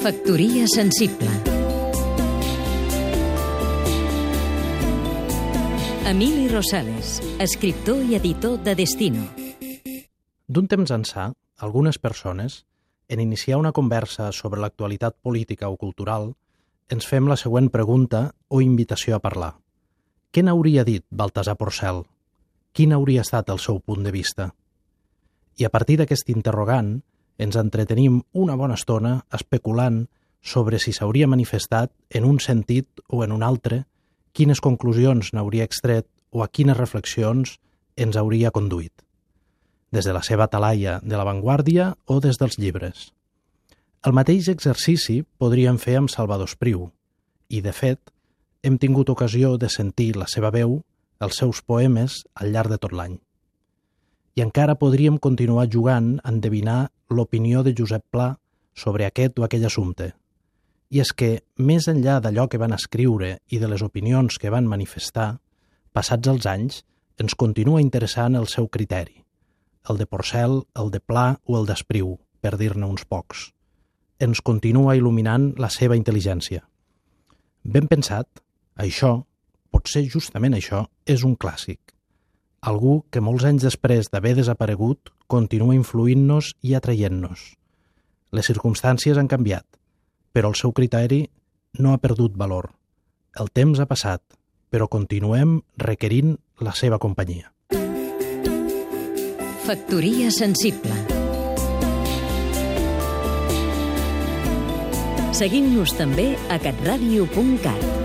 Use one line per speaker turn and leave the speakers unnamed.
Factoria sensible Emili Rosales, escriptor i editor de Destino.
D'un temps ençà, algunes persones, en iniciar una conversa sobre l'actualitat política o cultural, ens fem la següent pregunta o invitació a parlar. Què n'hauria dit Baltasar Porcel? Quin hauria estat el seu punt de vista? I a partir d'aquest interrogant, ens entretenim una bona estona especulant sobre si s'hauria manifestat en un sentit o en un altre, quines conclusions n'hauria extret o a quines reflexions ens hauria conduït, des de la seva talaia de l'avantguàrdia o des dels llibres. El mateix exercici podríem fer amb Salvador Espriu, i, de fet, hem tingut ocasió de sentir la seva veu, els seus poemes, al llarg de tot l'any. Encara podríem continuar jugant a endevinar l'opinió de Josep Pla sobre aquest o aquell assumpte. I és que, més enllà d'allò que van escriure i de les opinions que van manifestar, passats els anys, ens continua interessant el seu criteri, el de Porcel, el de Pla o el d'Espriu, per dir-ne uns pocs. Ens continua il·luminant la seva intel·ligència. Ben pensat, això, potser justament això, és un clàssic. Algú que molts anys després d'haver desaparegut continua influint-nos i atraient-nos. Les circumstàncies han canviat, però el seu criteri no ha perdut valor. El temps ha passat, però continuem requerint la seva companyia.
Factoria sensible Seguim-nos també a catradio.cat